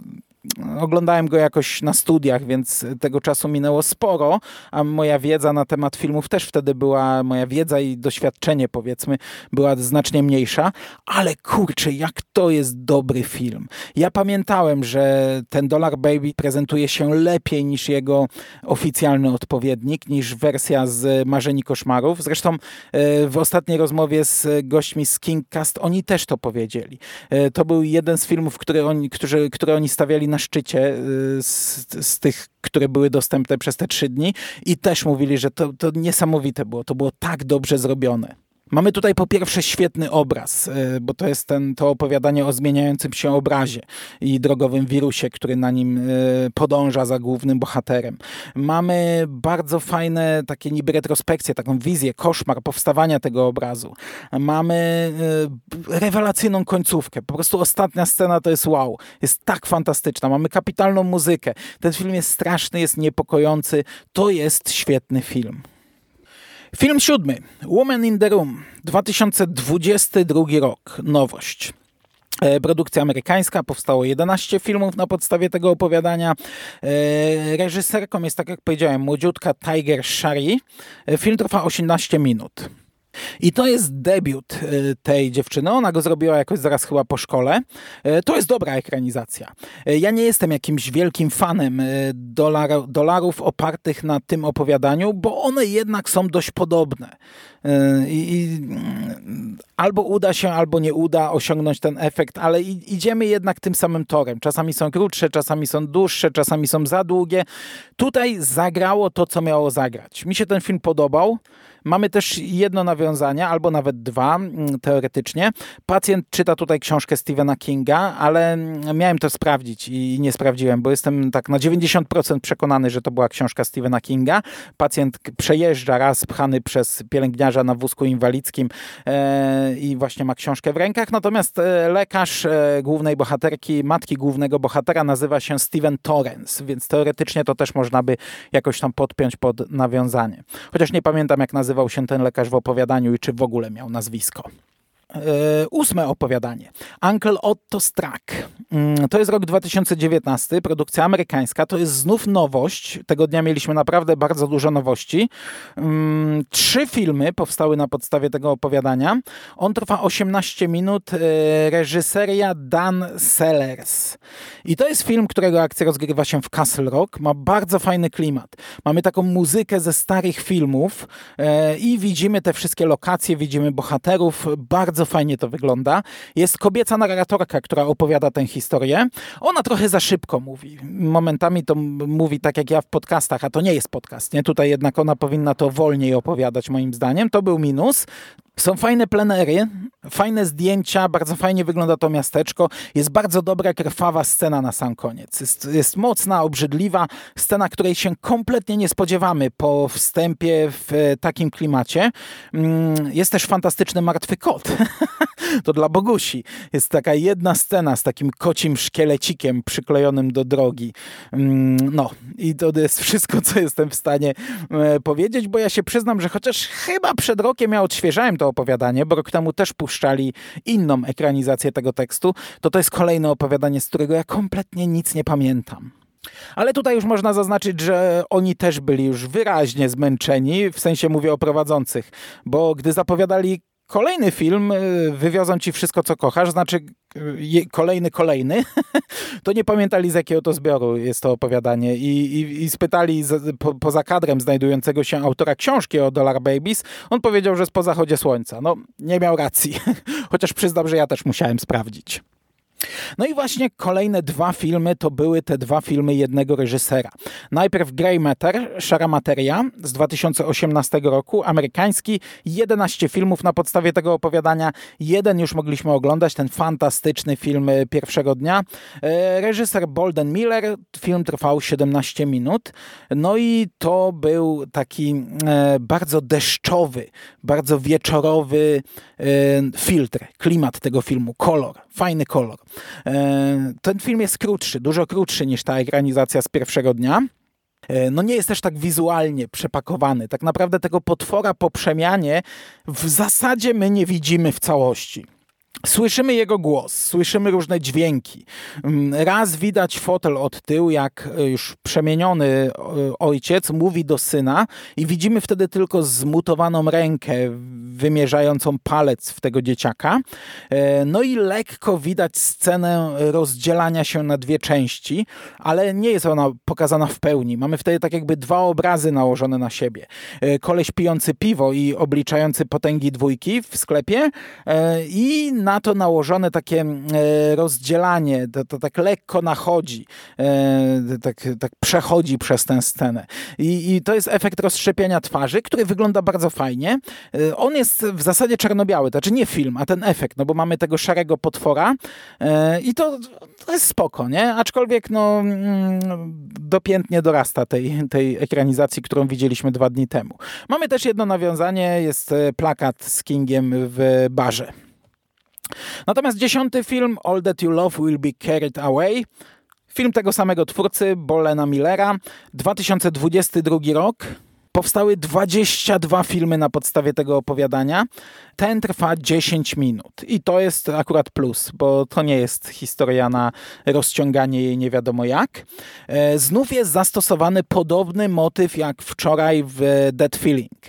[SPEAKER 7] Oglądałem go jakoś na studiach, więc tego czasu minęło sporo, a moja wiedza na temat filmów też wtedy była, moja wiedza i doświadczenie powiedzmy była znacznie mniejsza, ale kurczę, jak to jest dobry film. Ja pamiętałem, że ten Dollar Baby prezentuje się lepiej niż jego oficjalny odpowiednik, niż wersja z Marzeni Koszmarów. Zresztą e, w ostatniej rozmowie z gośćmi z Kingcast oni też to powiedzieli. E, to był jeden z filmów, które oni, którzy, które oni stawiali na szczycie y, z, z tych, które były dostępne przez te trzy dni i też mówili, że to, to niesamowite było. To było tak dobrze zrobione. Mamy tutaj po pierwsze świetny obraz, e, bo to jest ten, to opowiadanie o zmieniającym się obrazie i drogowym wirusie, który na nim e, podąża za głównym bohaterem. Mamy bardzo fajne takie niby retrospekcje, taką wizję, koszmar powstawania tego obrazu. Mamy e, rewelacyjną końcówkę. Po prostu ostatnia scena to jest wow. Jest tak fantastyczna. Mamy kapitalną muzykę. Ten film jest straszny, jest niepokojący. To jest świetny film. Film siódmy. Woman in the Room. 2022 rok. Nowość. E, produkcja amerykańska, powstało 11 filmów na podstawie tego opowiadania. E, reżyserką jest, tak jak powiedziałem, młodziutka Tiger Shari. E, film trwa 18 minut. I to jest debiut y, tej dziewczyny. Ona go zrobiła jakoś zaraz chyba po szkole. Y, to jest dobra ekranizacja. Y, ja nie jestem jakimś wielkim fanem dolar, dolarów opartych na tym opowiadaniu, bo one jednak są dość podobne. I, i albo uda się, albo nie uda osiągnąć ten efekt, ale idziemy jednak tym samym torem. Czasami są krótsze, czasami są dłuższe, czasami są za długie. Tutaj zagrało to, co miało zagrać. Mi się ten film podobał. Mamy też jedno nawiązanie, albo nawet dwa mm, teoretycznie. Pacjent czyta tutaj książkę Stephena Kinga, ale mm, miałem to sprawdzić i nie sprawdziłem, bo jestem tak na 90% przekonany, że to była książka Stephena Kinga. Pacjent przejeżdża raz pchany przez pielęgniarza na wózku inwalidzkim e, i właśnie ma książkę w rękach, natomiast e, lekarz e, głównej bohaterki, matki głównego bohatera nazywa się Steven Torrens, więc teoretycznie to też można by jakoś tam podpiąć pod nawiązanie. Chociaż nie pamiętam jak nazywa nazywał się ten lekarz w opowiadaniu i czy w ogóle miał nazwisko. E, ósme opowiadanie. Uncle Otto Strack. Mm, to jest rok 2019, produkcja amerykańska. To jest znów nowość. Tego dnia mieliśmy naprawdę bardzo dużo nowości. Mm, trzy filmy powstały na podstawie tego opowiadania. On trwa 18 minut. E, reżyseria Dan Sellers. I to jest film, którego akcja rozgrywa się w Castle Rock. Ma bardzo fajny klimat. Mamy taką muzykę ze starych filmów e, i widzimy te wszystkie lokacje, widzimy bohaterów. Bardzo bardzo fajnie to wygląda. Jest kobieca narratorka, która opowiada tę historię. Ona trochę za szybko mówi. Momentami to mówi tak jak ja w podcastach, a to nie jest podcast. Nie? Tutaj jednak ona powinna to wolniej opowiadać moim zdaniem. To był minus. Są fajne plenery, fajne zdjęcia, bardzo fajnie wygląda to miasteczko. Jest bardzo dobra, krwawa scena na sam koniec. Jest, jest mocna, obrzydliwa scena, której się kompletnie nie spodziewamy po wstępie w takim klimacie. Mm, jest też fantastyczny martwy kot. to dla Bogusi. Jest taka jedna scena z takim kocim szkielecikiem przyklejonym do drogi. Mm, no i to jest wszystko, co jestem w stanie e, powiedzieć, bo ja się przyznam, że chociaż chyba przed rokiem ja odświeżałem to opowiadanie, bo rok temu też puszczali inną ekranizację tego tekstu, to to jest kolejne opowiadanie, z którego ja kompletnie nic nie pamiętam. Ale tutaj już można zaznaczyć, że oni też byli już wyraźnie zmęczeni, w sensie mówię o prowadzących, bo gdy zapowiadali kolejny film, y, wywiozą ci wszystko, co kochasz, znaczy y, kolejny, kolejny, to nie pamiętali z jakiego to zbioru jest to opowiadanie i, i, i spytali z, po, poza kadrem znajdującego się autora książki o Dollar Babies, on powiedział, że jest po zachodzie słońca. No, nie miał racji, chociaż przyznam, że ja też musiałem sprawdzić. No i właśnie kolejne dwa filmy to były te dwa filmy jednego reżysera. Najpierw Grey Matter, Szara Materia z 2018 roku, amerykański, 11 filmów na podstawie tego opowiadania. Jeden już mogliśmy oglądać, ten fantastyczny film pierwszego dnia. E, reżyser Bolden Miller, film trwał 17 minut. No i to był taki e, bardzo deszczowy, bardzo wieczorowy e, filtr, klimat tego filmu, kolor, fajny kolor. E, ten film jest krótszy, dużo krótszy niż ta ekranizacja z pierwszego dnia. E, no nie jest też tak wizualnie przepakowany. Tak naprawdę tego potwora po przemianie w zasadzie my nie widzimy w całości. Słyszymy jego głos, słyszymy różne dźwięki. Mm, raz widać fotel od tyłu, jak e, już przemieniony e, ojciec mówi do syna i widzimy wtedy tylko zmutowaną rękę wymierzającą palec w tego dzieciaka. E, no i lekko widać scenę rozdzielania się na dwie części, ale nie jest ona pokazana w pełni. Mamy wtedy tak jakby dwa obrazy nałożone na siebie. Koleś pijący piwo i obliczający potęgi dwójki w sklepie i na to nałożone takie e, rozdzielanie, to, to tak lekko nachodzi, e, tak, tak przechodzi przez tę scenę. I, I to jest efekt rozszczepiania twarzy, który wygląda bardzo fajnie. E, on jest w zasadzie czarno-biały, to znaczy nie film, a ten efekt, no bo mamy tego szarego potwora i to, to jest spoko, nie? Aczkolwiek no mm, dopiętnie dorasta tej, tej ekranizacji, którą widzieliśmy dwa dni temu. Mamy też jedno nawiązanie, jest plakat z Kingiem w barze. Natomiast dziesiąty film, All That You Love Will Be Carried Away, film tego samego twórcy, Bolena Millera, 2022 rok. Powstały 22 filmy na podstawie tego opowiadania. Ten trwa 10 minut i to jest akurat plus, bo to nie jest historia na rozciąganie jej nie wiadomo jak. E, znów jest zastosowany podobny motyw jak wczoraj w Dead Feeling,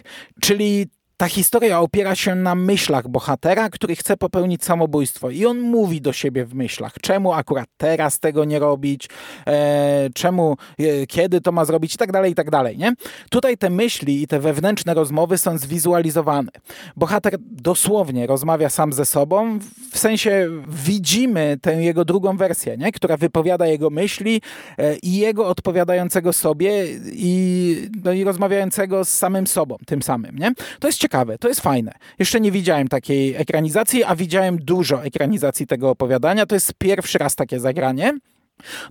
[SPEAKER 7] czyli ta historia opiera się na myślach bohatera, który chce popełnić samobójstwo i on mówi do siebie w myślach, czemu akurat teraz tego nie robić, e, czemu, e, kiedy to ma zrobić i tak dalej, i tak dalej, nie? Tutaj te myśli i te wewnętrzne rozmowy są zwizualizowane. Bohater dosłownie rozmawia sam ze sobą, w sensie widzimy tę jego drugą wersję, nie? która wypowiada jego myśli e, i jego odpowiadającego sobie i, no i rozmawiającego z samym sobą, tym samym. Nie? To jest ciekawe, to jest fajne. Jeszcze nie widziałem takiej ekranizacji, a widziałem dużo ekranizacji tego opowiadania. To jest pierwszy raz takie zagranie.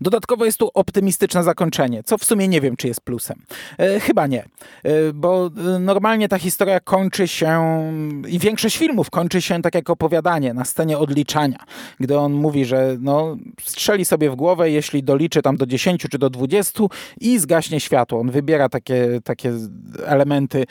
[SPEAKER 7] Dodatkowo jest tu optymistyczne zakończenie, co w sumie nie wiem, czy jest plusem. E, chyba nie, e, bo e, normalnie ta historia kończy się i większość filmów kończy się tak jak opowiadanie na scenie odliczania, gdy on mówi, że no, strzeli sobie w głowę, jeśli doliczy tam do 10 czy do 20 i zgaśnie światło. On wybiera takie, takie elementy,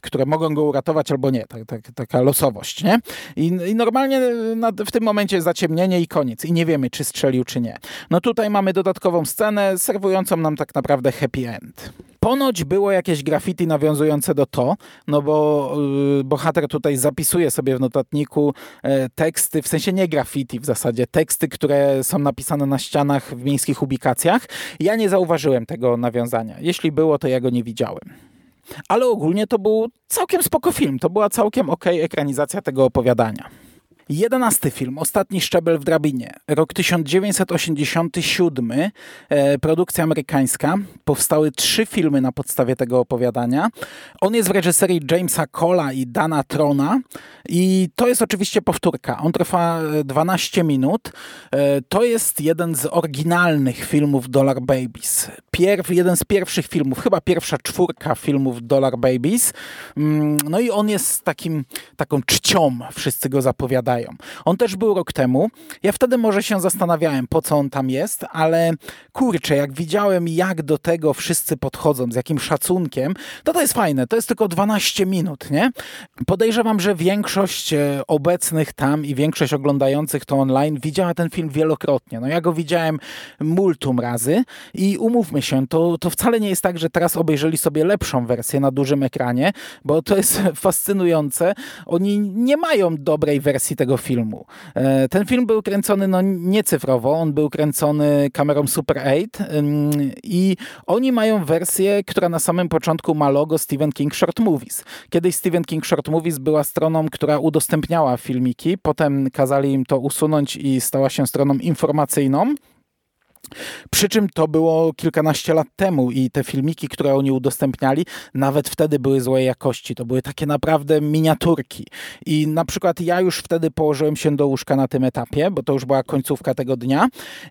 [SPEAKER 7] które mogą go uratować albo nie. Tak, tak, taka losowość, nie? I, i normalnie na, w tym momencie zaciemnienie i koniec. I nie wiemy, czy strzelił, czy nie. No tutaj mamy dodatkową scenę serwującą nam tak naprawdę happy end. Ponoć było jakieś graffiti nawiązujące do to, no bo yy, bohater tutaj zapisuje sobie w notatniku e, teksty, w sensie nie graffiti w zasadzie, teksty, które są napisane na ścianach w miejskich ubikacjach. Ja nie zauważyłem tego nawiązania. Jeśli było, to ja go nie widziałem. Ale ogólnie to był całkiem spoko film. To była całkiem ok ekranizacja tego opowiadania. Jedenasty film, Ostatni szczebel w drabinie. Rok 1987, e, produkcja amerykańska. Powstały trzy filmy na podstawie tego opowiadania. On jest w reżyserii Jamesa Cola i Dana Trona i to jest oczywiście powtórka. On trwa 12 minut. E, to jest jeden z oryginalnych filmów Dollar Babies. Pierw, jeden z pierwszych filmów, chyba pierwsza czwórka filmów Dollar Babies. Mm, no i on jest takim, taką czcią, wszyscy go zapowiadają. On też był rok temu. Ja wtedy może się zastanawiałem, po co on tam jest, ale kurczę, jak widziałem, jak do tego wszyscy podchodzą, z jakim szacunkiem, to to jest fajne. To jest tylko 12 minut, nie? Podejrzewam, że większość e, obecnych tam i większość oglądających to online widziała ten film wielokrotnie. No ja go widziałem multum razy i umówmy się, to, to wcale nie jest tak, że teraz obejrzeli sobie lepszą wersję na dużym ekranie, bo to jest fascynujące. Oni nie mają dobrej wersji tego tego filmu. E, ten film był kręcony no, nie cyfrowo, on był kręcony kamerą Super 8 i oni mają wersję, która na samym początku ma logo Stephen King Short Movies. Kiedyś Stephen King Short Movies była stroną, która udostępniała filmiki, potem kazali im to usunąć i stała się stroną informacyjną. Przy czym to było kilkanaście lat temu i te filmiki, które oni udostępniali, nawet wtedy były złej jakości. To były takie naprawdę miniaturki. I na przykład ja już wtedy położyłem się do łóżka na tym etapie, bo to już była końcówka tego dnia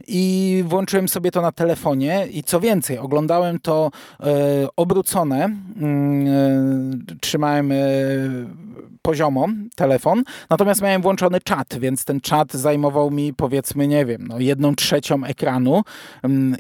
[SPEAKER 7] i włączyłem sobie to na telefonie i co więcej, oglądałem to e, obrócone. Mm, e, trzymałem e, poziomo telefon, natomiast miałem włączony czat, więc ten czat zajmował mi powiedzmy, nie wiem, no jedną trzecią ekranu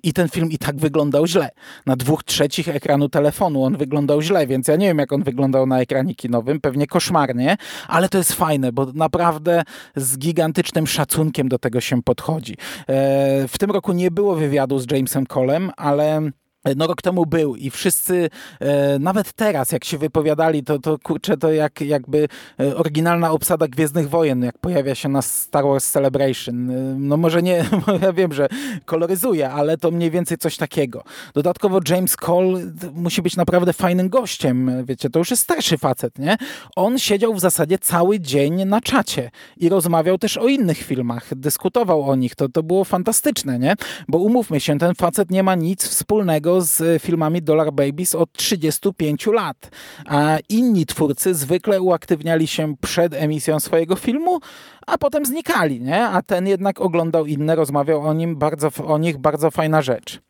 [SPEAKER 7] i ten film i tak wyglądał źle. Na dwóch trzecich ekranu telefonu on wyglądał źle, więc ja nie wiem jak on wyglądał na ekranie kinowym, pewnie koszmarnie, ale to jest fajne, bo naprawdę z gigantycznym szacunkiem do tego się podchodzi. E, w tym roku nie było wywiadu z Jamesem Colem, ale no rok temu był i wszyscy, e, nawet teraz, jak się wypowiadali, to, to kurczę, to jak, jakby e, oryginalna obsada Gwiezdnych Wojen, jak pojawia się na Star Wars Celebration. E, no może nie, ja wiem, że koloryzuje, ale to mniej więcej coś takiego. Dodatkowo James Cole musi być naprawdę fajnym gościem, wiecie, to już jest starszy facet, nie? On siedział w zasadzie cały dzień na czacie i rozmawiał też o innych filmach, dyskutował o nich, to, to było fantastyczne, nie? Bo umówmy się, ten facet nie ma nic wspólnego z filmami Dollar Babies od 35 lat. A inni twórcy zwykle uaktywniali się przed emisją swojego filmu, a potem znikali, nie? A ten jednak oglądał inne, rozmawiał o nim bardzo, o nich bardzo fajna rzecz.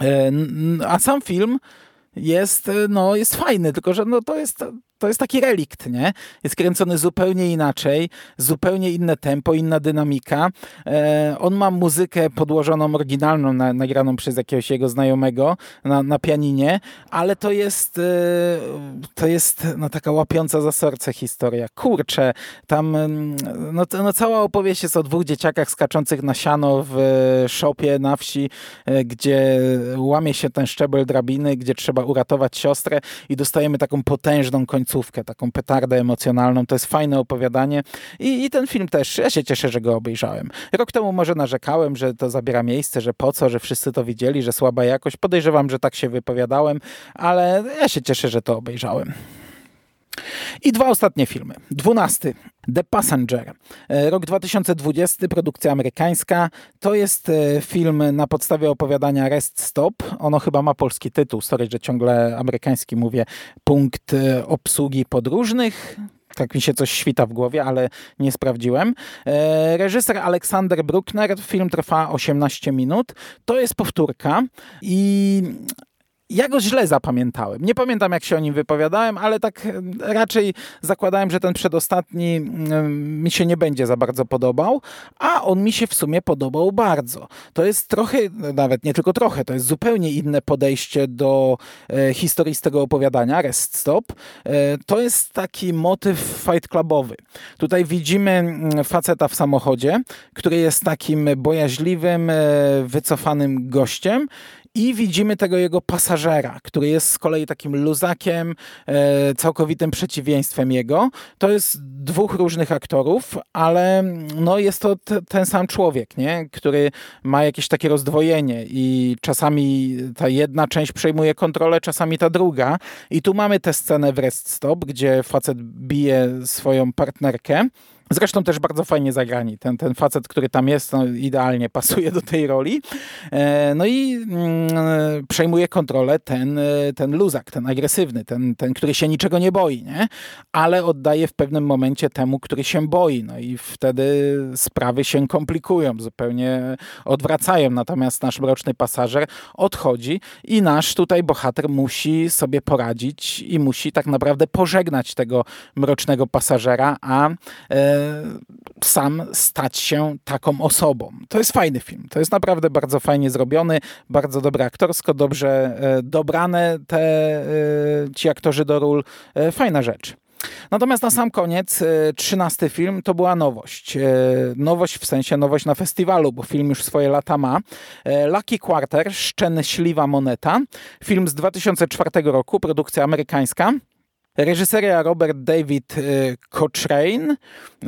[SPEAKER 7] E, a sam film jest, no, jest fajny, tylko że no, to jest to jest taki relikt, nie? Jest kręcony zupełnie inaczej, zupełnie inne tempo, inna dynamika. E, on ma muzykę podłożoną oryginalną, na, nagraną przez jakiegoś jego znajomego na, na pianinie, ale to jest e, to jest no, taka łapiąca za serce historia. Kurczę, tam mm, no, no, cała opowieść jest o dwóch dzieciakach skaczących na siano w szopie na wsi, e, gdzie łamie się ten szczebel drabiny, gdzie trzeba uratować siostrę i dostajemy taką potężną końcówkę końcówkę, taką petardę emocjonalną. To jest fajne opowiadanie i, i ten film też, ja się cieszę, że go obejrzałem. Rok temu może narzekałem, że to zabiera miejsce, że po co, że wszyscy to widzieli, że słaba jakość. Podejrzewam, że tak się wypowiadałem, ale ja się cieszę, że to obejrzałem. I dwa ostatnie filmy. Dwunasty. The Passenger. E, rok 2020, produkcja amerykańska. To jest e, film na podstawie opowiadania Rest Stop. Ono chyba ma polski tytuł. Sorry, że ciągle amerykański mówię. Punkt e, obsługi podróżnych tak mi się coś świta w głowie, ale nie sprawdziłem. reżyser Aleksander Bruckner, film trwa 18 minut. To jest powtórka i ja go źle zapamiętałem. Nie pamiętam, jak się o nim wypowiadałem, ale tak e, raczej zakładałem, że ten przedostatni mm, mi się nie będzie za bardzo podobał, a on mi się w sumie podobał bardzo. To jest trochę, nawet nie tylko trochę, to jest zupełnie inne podejście do e, historii z tego opowiadania, Rest Stop. E, to jest taki motyw fight clubowy. Tutaj widzimy mm, faceta w samochodzie, który jest takim bojaźliwym, e, wycofanym gościem, i widzimy tego jego pasażera, który jest z kolei takim luzakiem, e, całkowitym przeciwieństwem jego. To jest dwóch różnych aktorów, ale no jest to ten sam człowiek, nie? który ma jakieś takie rozdwojenie i czasami ta jedna część przejmuje kontrolę, czasami ta druga. I tu mamy tę scenę w Rest Stop, gdzie facet bije swoją partnerkę. Zresztą też bardzo fajnie zagrani. Ten, ten facet, który tam jest, no, idealnie pasuje do tej roli. E, no i mm, przejmuje kontrolę ten, e, ten luzak, ten agresywny, ten, ten, który się niczego nie boi, nie? ale oddaje w pewnym momencie temu, który się boi. No i wtedy sprawy się komplikują, zupełnie odwracają. Natomiast nasz mroczny pasażer odchodzi i nasz tutaj bohater musi sobie poradzić i musi tak naprawdę pożegnać tego mrocznego pasażera, a e, sam stać się taką osobą. To jest fajny film. To jest naprawdę bardzo fajnie zrobiony, bardzo dobre aktorsko, dobrze e, dobrane te e, ci aktorzy do ról. E, fajna rzecz. Natomiast na sam koniec, trzynasty film to była nowość. Nowość w sensie nowość na festiwalu, bo film już swoje lata ma. Lucky Quarter, Szczęśliwa Moneta. Film z 2004 roku, produkcja amerykańska. Reżyseria Robert David y, Cochrane.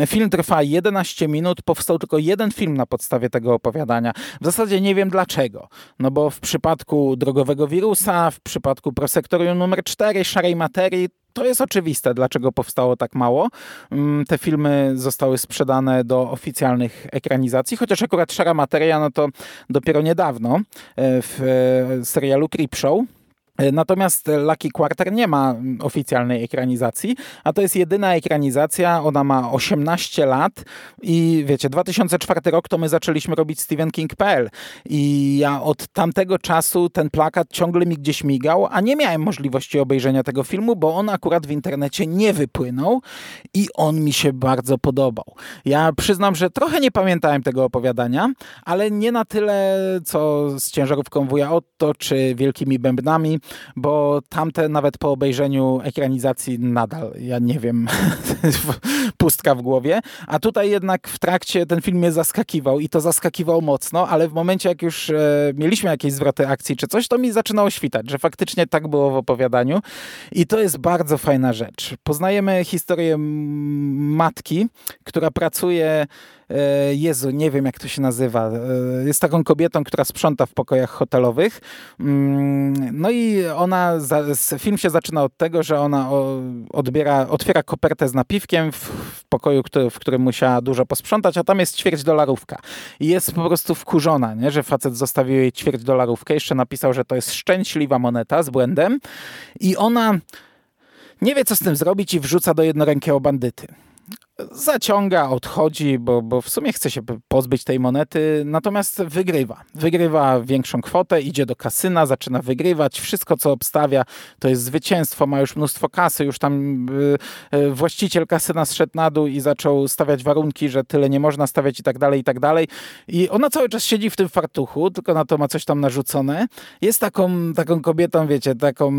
[SPEAKER 7] Film trwa 11 minut. Powstał tylko jeden film na podstawie tego opowiadania. W zasadzie nie wiem dlaczego. No bo w przypadku drogowego wirusa, w przypadku prosektorium numer 4, szarej materii, to jest oczywiste, dlaczego powstało tak mało. Mm, te filmy zostały sprzedane do oficjalnych ekranizacji, chociaż akurat Szara Materia, no to dopiero niedawno e, w e, serialu Creepshow natomiast Lucky Quarter nie ma oficjalnej ekranizacji, a to jest jedyna ekranizacja, ona ma 18 lat i wiecie, 2004 rok to my zaczęliśmy robić Stephen King.pl i ja od tamtego czasu ten plakat ciągle mi gdzieś migał, a nie miałem możliwości obejrzenia tego filmu, bo on akurat w internecie nie wypłynął i on mi się bardzo podobał. Ja przyznam, że trochę nie pamiętałem tego opowiadania, ale nie na tyle, co z ciężarówką wuja Otto, czy Wielkimi Bębnami, bo tamte nawet po obejrzeniu ekranizacji nadal, ja nie wiem, pustka w głowie, a tutaj jednak w trakcie ten film mnie zaskakiwał i to zaskakiwał mocno, ale w momencie jak już e, mieliśmy jakieś zwroty akcji czy coś, to mi zaczynało świtać, że faktycznie tak było w opowiadaniu i to jest bardzo fajna rzecz. Poznajemy historię matki, która pracuje Jezu, nie wiem jak to się nazywa. E, jest taką kobietą, która sprząta w pokojach hotelowych. Mm, no i ona, film się zaczyna od tego, że ona odbiera, otwiera kopertę z napiwkiem w pokoju, w którym musiała dużo posprzątać, a tam jest ćwierć dolarówka. I jest po prostu wkurzona, nie? że facet zostawił jej ćwierć dolarówkę. Jeszcze napisał, że to jest szczęśliwa moneta z błędem. I ona nie wie, co z tym zrobić i wrzuca do jednorękiego bandyty zaciąga, odchodzi, bo, bo w sumie chce się pozbyć tej monety, natomiast wygrywa. Wygrywa większą kwotę, idzie do kasyna, zaczyna wygrywać. Wszystko, co obstawia, to jest zwycięstwo, ma już mnóstwo kasy. Już tam y, y, właściciel kasyna zszedł na dół i zaczął stawiać warunki, że tyle nie można stawiać i tak dalej, i tak dalej. I ona cały czas siedzi w tym fartuchu, tylko na to ma coś tam narzucone. Jest taką, taką kobietą, wiecie, taką,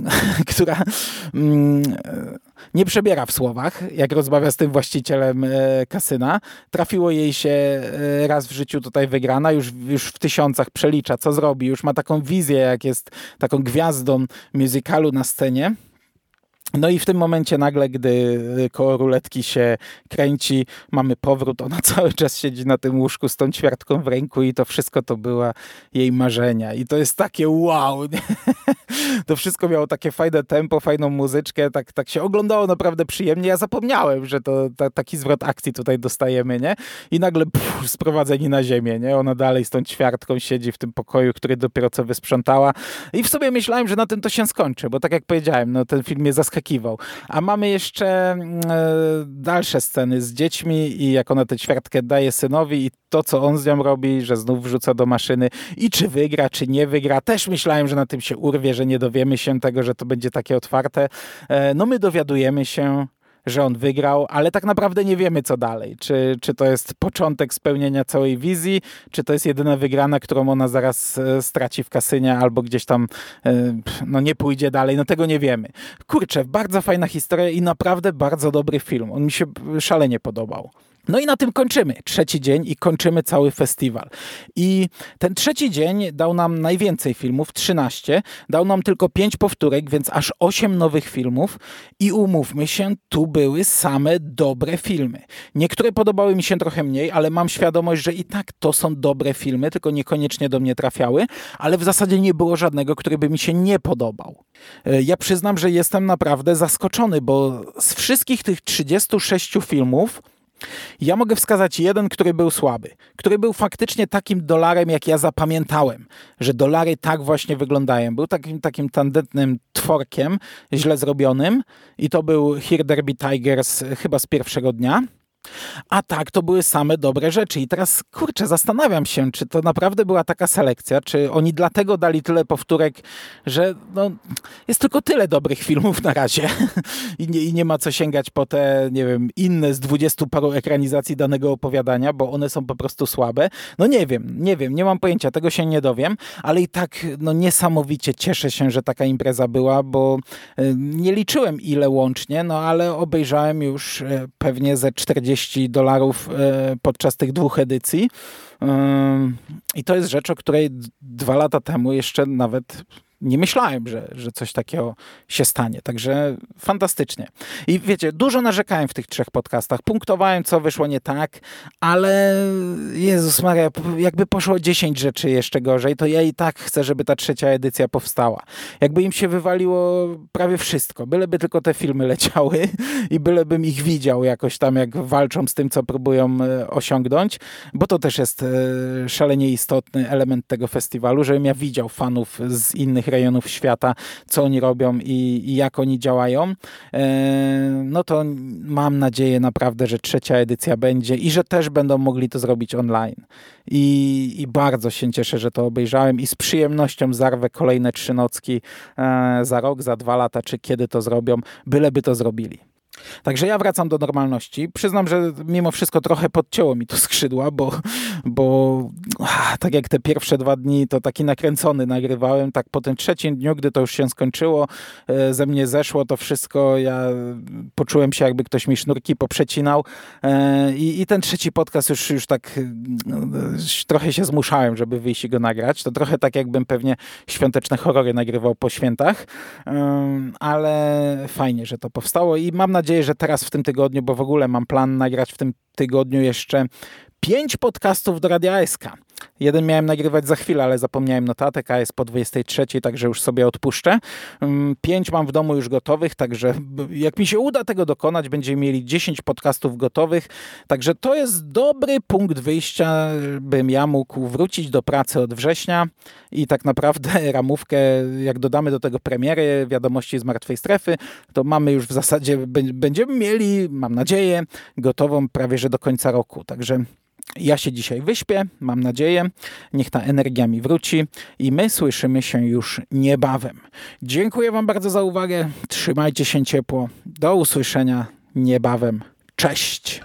[SPEAKER 7] która mm, nie przebiera w słowach, jak rozmawia z tym właścicielem e, kasyna. Trafiło jej się e, raz w życiu tutaj wygrana, już, już w tysiącach przelicza, co zrobi, już ma taką wizję, jak jest taką gwiazdą musicalu na scenie. No i w tym momencie nagle, gdy y, koło ruletki się kręci, mamy powrót, ona cały czas siedzi na tym łóżku z tą ćwiartką w ręku i to wszystko to była jej marzenia. I to jest takie wow! Nie? To wszystko miało takie fajne tempo, fajną muzyczkę, tak, tak się oglądało naprawdę przyjemnie. Ja zapomniałem, że to ta, taki zwrot akcji tutaj dostajemy, nie? I nagle pff, sprowadzeni na ziemię, nie? Ona dalej z tą ćwiartką siedzi w tym pokoju, który dopiero co wysprzątała. I w sobie myślałem, że na tym to się skończy, bo tak jak powiedziałem, no ten film mnie zaskakiwał zaskakiwał. A mamy jeszcze mm, e, dalsze sceny z dziećmi i jak ona tę ćwiartkę daje synowi i to, co on z nią robi, że znów wrzuca do maszyny i czy wygra, czy nie wygra. Też myślałem, że na tym się urwie, że nie dowiemy się tego, że to będzie takie otwarte. E, no my dowiadujemy się, że on wygrał, ale tak naprawdę nie wiemy, co dalej. Czy, czy to jest początek spełnienia całej wizji, czy to jest jedyna wygrana, którą ona zaraz e, straci w kasynie, albo gdzieś tam e, no nie pójdzie dalej. No tego nie wiemy. Kurczę, bardzo fajna historia i naprawdę bardzo dobry film. On mi się szalenie podobał. No i na tym kończymy. Trzeci dzień i kończymy cały festiwal. I ten trzeci dzień dał nam najwięcej filmów, 13. Dał nam tylko 5 powtórek, więc aż 8 nowych filmów. I umówmy się, tu były same dobre filmy. Niektóre podobały mi się trochę mniej, ale mam świadomość, że i tak to są dobre filmy, tylko niekoniecznie do mnie trafiały, ale w zasadzie nie było żadnego, który by mi się nie podobał. E, ja przyznam, że jestem naprawdę zaskoczony, bo z wszystkich tych 36 filmów ja mogę wskazać jeden, który był słaby, który był faktycznie takim dolarem, jak ja zapamiętałem, że dolary tak właśnie wyglądają. Był takim, takim tandetnym tworkiem, źle zrobionym i to był Here Derby Tigers chyba z pierwszego dnia. A tak, to były same dobre rzeczy. I teraz, kurczę, zastanawiam się, czy to naprawdę była taka selekcja, czy oni dlatego dali tyle powtórek, że no, jest tylko tyle dobrych filmów na razie I, nie, i nie ma co sięgać po te, nie wiem, inne z dwudziestu paru ekranizacji danego opowiadania, bo one są po prostu słabe. No nie wiem, nie wiem, nie mam pojęcia, tego się nie dowiem, ale i tak no, niesamowicie cieszę się, że taka impreza była, bo y, nie liczyłem ile łącznie, no ale obejrzałem już y, pewnie ze 40 40 dolarów e, podczas tych dwóch edycji. I to jest rzecz, o której dwa lata temu jeszcze nawet nie myślałem, że, że coś takiego się stanie. Także fantastycznie. I wiecie, dużo narzekałem w tych trzech podcastach. Punktowałem, co wyszło nie tak, ale Jezus Maria, jakby poszło 10 rzeczy jeszcze gorzej, to ja i tak chcę, żeby ta trzecia edycja powstała. Jakby im się wywaliło prawie wszystko. Byleby tylko te filmy leciały i bylebym ich widział jakoś tam, jak walczą z tym, co próbują e, osiągnąć, bo to też jest e, szalenie istotny element tego festiwalu, żebym ja widział fanów z innych rejonów świata, co oni robią i, i jak oni działają, e, no to mam nadzieję naprawdę, że trzecia edycja będzie i że też będą mogli to zrobić online. I, i bardzo się cieszę, że to obejrzałem i z przyjemnością zarwę kolejne trzy nocki e, za rok, za dwa lata, czy kiedy to zrobią, byleby to zrobili. Także ja wracam do normalności. Przyznam, że mimo wszystko trochę podcięło mi to skrzydła, bo, bo tak jak te pierwsze dwa dni to taki nakręcony nagrywałem, tak po tym trzecim dniu, gdy to już się skończyło, e, ze mnie zeszło to wszystko, ja poczułem się jakby ktoś mi sznurki poprzecinał e, i, i ten trzeci podcast już, już tak no, trochę się zmuszałem, żeby wyjść i go nagrać. To trochę tak jakbym pewnie świąteczne horrory nagrywał po świętach, e, ale fajnie, że to powstało i mam nadzieję, nadzieję, że teraz w tym tygodniu, bo w ogóle mam plan nagrać w tym tygodniu jeszcze pięć podcastów do Radia SK. Jeden miałem nagrywać za chwilę, ale zapomniałem notatek, a jest po 23, także już sobie odpuszczę. Mm, pięć mam w domu już gotowych, także jak mi się uda tego dokonać, będziemy mieli 10 podcastów gotowych. Także to jest dobry punkt wyjścia, bym ja mógł wrócić do pracy od września i tak naprawdę ramówkę, jak dodamy do tego premiery Wiadomości z Martwej Strefy, to mamy już w zasadzie, będziemy mieli, mam nadzieję, gotową prawie że do końca roku. Także ja się dzisiaj wyśpię, mam nadzieję. Niech ta energia mi wróci i my słyszymy się już niebawem. Dziękuję Wam bardzo za uwagę. Trzymajcie się ciepło. Do usłyszenia niebawem. Cześć!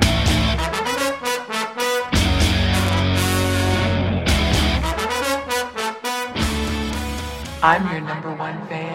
[SPEAKER 6] I'm your number one fan.